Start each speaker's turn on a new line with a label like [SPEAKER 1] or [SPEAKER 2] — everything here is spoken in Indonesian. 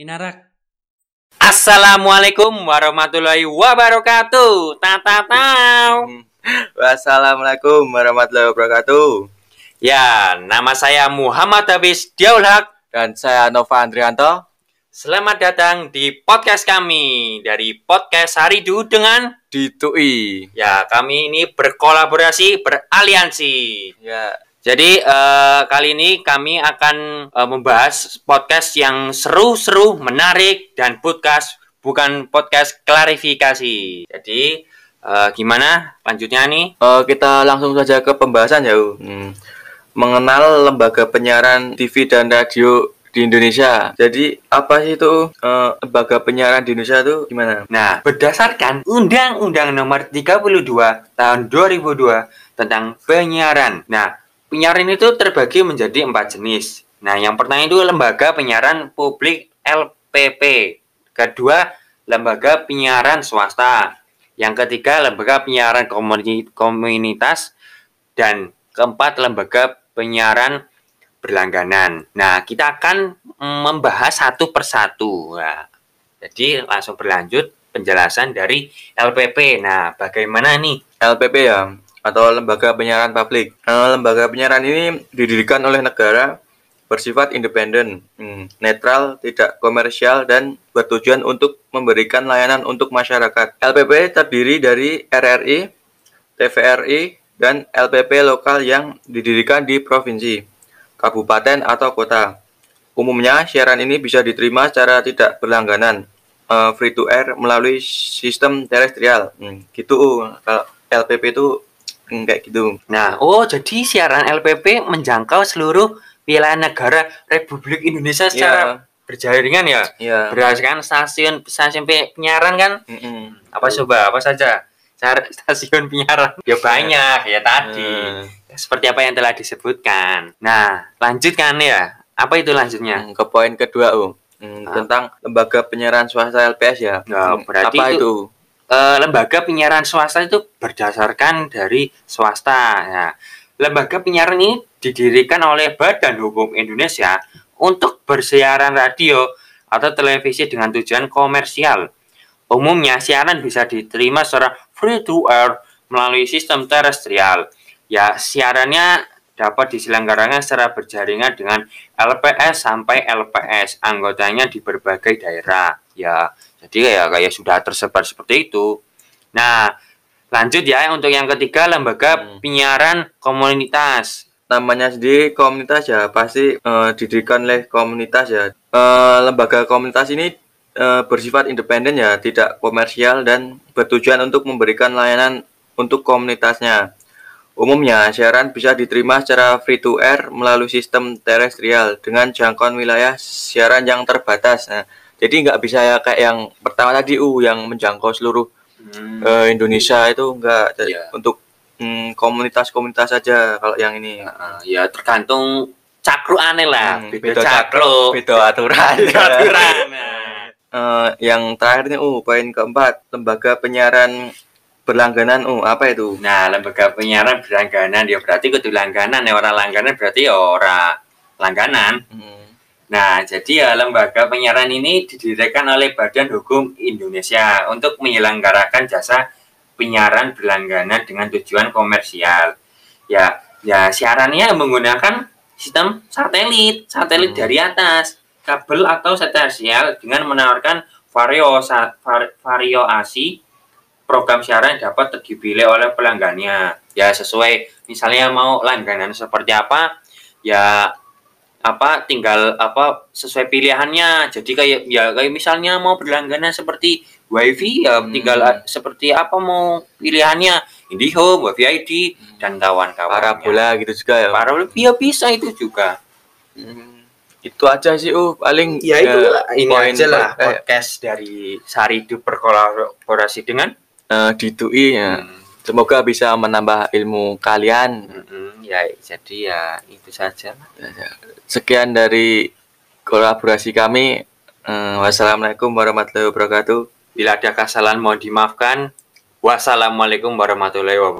[SPEAKER 1] Pinarak. Assalamualaikum warahmatullahi wabarakatuh. Tatatau.
[SPEAKER 2] Wassalamualaikum warahmatullahi wabarakatuh.
[SPEAKER 1] Ya, nama saya Muhammad Habis Diaulhak.
[SPEAKER 2] Dan saya Nova Andrianto.
[SPEAKER 1] Selamat datang di podcast kami dari podcast Haridu dengan
[SPEAKER 2] Ditui.
[SPEAKER 1] ya kami ini berkolaborasi beraliansi.
[SPEAKER 2] Ya,
[SPEAKER 1] Jadi eh, kali ini kami akan eh, membahas podcast yang seru-seru, menarik dan podcast bukan podcast klarifikasi. Jadi eh, gimana lanjutnya nih?
[SPEAKER 2] eh, kita langsung saja ke pembahasan ya. U. Hmm. Mengenal lembaga penyiaran TV dan radio di Indonesia. Jadi apa sih itu eh, lembaga penyiaran di Indonesia itu gimana?
[SPEAKER 1] Nah, berdasarkan Undang-Undang Nomor 32 Tahun 2002 tentang penyiaran. Nah, penyiaran itu terbagi menjadi empat jenis. Nah, yang pertama itu lembaga penyiaran publik LPP. Kedua, lembaga penyiaran swasta. Yang ketiga, lembaga penyiaran komuni- komunitas. Dan keempat, lembaga penyiaran berlangganan. Nah, kita akan membahas satu persatu. Nah, jadi langsung berlanjut penjelasan dari LPP. Nah, bagaimana nih?
[SPEAKER 2] LPP ya atau lembaga penyiaran publik. Eh, lembaga penyiaran ini didirikan oleh negara bersifat independen, hmm, netral, tidak komersial dan bertujuan untuk memberikan layanan untuk masyarakat. LPP terdiri dari RRI, TVRI, dan LPP lokal yang didirikan di provinsi, kabupaten atau kota. Umumnya siaran ini bisa diterima secara tidak berlangganan, eh, free to air melalui sistem terestrial. Hmm, gitu. Kalau LPP itu kayak gitu.
[SPEAKER 1] Nah, oh jadi siaran LPP menjangkau seluruh wilayah negara Republik Indonesia secara berjaringan ya.
[SPEAKER 2] Iya.
[SPEAKER 1] Berdasarkan stasiun stasiun pe- penyiaran kan?
[SPEAKER 2] Mm-mm.
[SPEAKER 1] Apa coba? Apa saja? Stasiun penyiaran. Ya banyak ya tadi.
[SPEAKER 2] Hmm.
[SPEAKER 1] Seperti apa yang telah disebutkan. Nah, lanjutkan ya. Apa itu lanjutnya?
[SPEAKER 2] Hmm, ke poin kedua, Um. Hmm,
[SPEAKER 1] Ah.
[SPEAKER 2] tentang lembaga penyiaran swasta LPS ya.
[SPEAKER 1] Nah,
[SPEAKER 2] Hmm,
[SPEAKER 1] berarti
[SPEAKER 2] apa
[SPEAKER 1] itu-
[SPEAKER 2] itu?
[SPEAKER 1] Eh, lembaga penyiaran swasta itu berdasarkan dari swasta. Ya. Lembaga penyiaran ini didirikan oleh Badan Hukum Indonesia untuk bersiaran radio atau televisi dengan tujuan komersial. Umumnya siaran bisa diterima secara free to air melalui sistem terestrial. Ya, siarannya dapat diselenggarakan secara berjaringan dengan LPS sampai LPS anggotanya di berbagai daerah. Ya, jadi kayak kayak sudah tersebar seperti itu. Nah, lanjut ya untuk yang ketiga lembaga
[SPEAKER 2] Hmm.
[SPEAKER 1] penyiaran komunitas.
[SPEAKER 2] Namanya sendiri komunitas ya, pasti eh, didirikan oleh komunitas ya. Eh, lembaga komunitas ini eh, bersifat independen ya, tidak komersial dan bertujuan untuk memberikan layanan untuk komunitasnya. Umumnya, siaran bisa diterima secara free to air melalui sistem terestrial dengan jangkauan wilayah siaran yang terbatas. Nah, jadi nggak bisa ya kayak yang pertama tadi U yang menjangkau seluruh eh, Indonesia itu enggak
[SPEAKER 1] Iya.
[SPEAKER 2] untuk mm, komunitas-komunitas saja kalau yang ini
[SPEAKER 1] Heeh, ya tergantung cakru aneh lah,
[SPEAKER 2] Hmm,
[SPEAKER 1] beda,
[SPEAKER 2] beda
[SPEAKER 1] cakru,
[SPEAKER 2] beda aturan
[SPEAKER 1] beda aturan. Nah.
[SPEAKER 2] Eh, yang terakhir nih uh poin keempat lembaga penyiaran berlangganan uh apa itu
[SPEAKER 1] Nah, lembaga penyiaran berlangganan ya berarti kudu langganan ya orang langganan berarti ya orang langganan.
[SPEAKER 2] Hmm,
[SPEAKER 1] Nah, jadi ya lembaga penyiaran ini didirikan oleh Badan Hukum Indonesia untuk menyelenggarakan jasa penyiaran berlangganan dengan tujuan komersial. Ya, ya siarannya menggunakan sistem satelit, satelit
[SPEAKER 2] Hmm.
[SPEAKER 1] dari atas, kabel atau terestrial dengan menawarkan vario var- variasi program siaran yang dapat dipilih oleh pelanggannya. Ya sesuai misalnya mau langganan seperti apa, ya apa tinggal apa sesuai pilihannya. Jadi kayak ya kayak misalnya mau berlangganan seperti wifi ya
[SPEAKER 2] Hmm.
[SPEAKER 1] tinggal a- seperti apa mau pilihannya. IndiHome, wifi ID dan kawan-kawan
[SPEAKER 2] parabola gitu juga ya?
[SPEAKER 1] Parabola ya bisa itu juga.
[SPEAKER 2] Hmm, itu aja sih uh paling
[SPEAKER 1] ya itu lah ini aja lah
[SPEAKER 2] eh,
[SPEAKER 1] podcast dari Saridu berkolaborasi dengan
[SPEAKER 2] eh, di TUI ya.
[SPEAKER 1] Hmm,
[SPEAKER 2] semoga bisa menambah ilmu kalian.
[SPEAKER 1] Mm-mm, ya jadi ya itu saja.
[SPEAKER 2] Sekian dari kolaborasi kami. Eh, wassalamualaikum warahmatullahi wabarakatuh.
[SPEAKER 1] Bila ada kesalahan mohon dimaafkan. Wassalamualaikum warahmatullahi wabarakatuh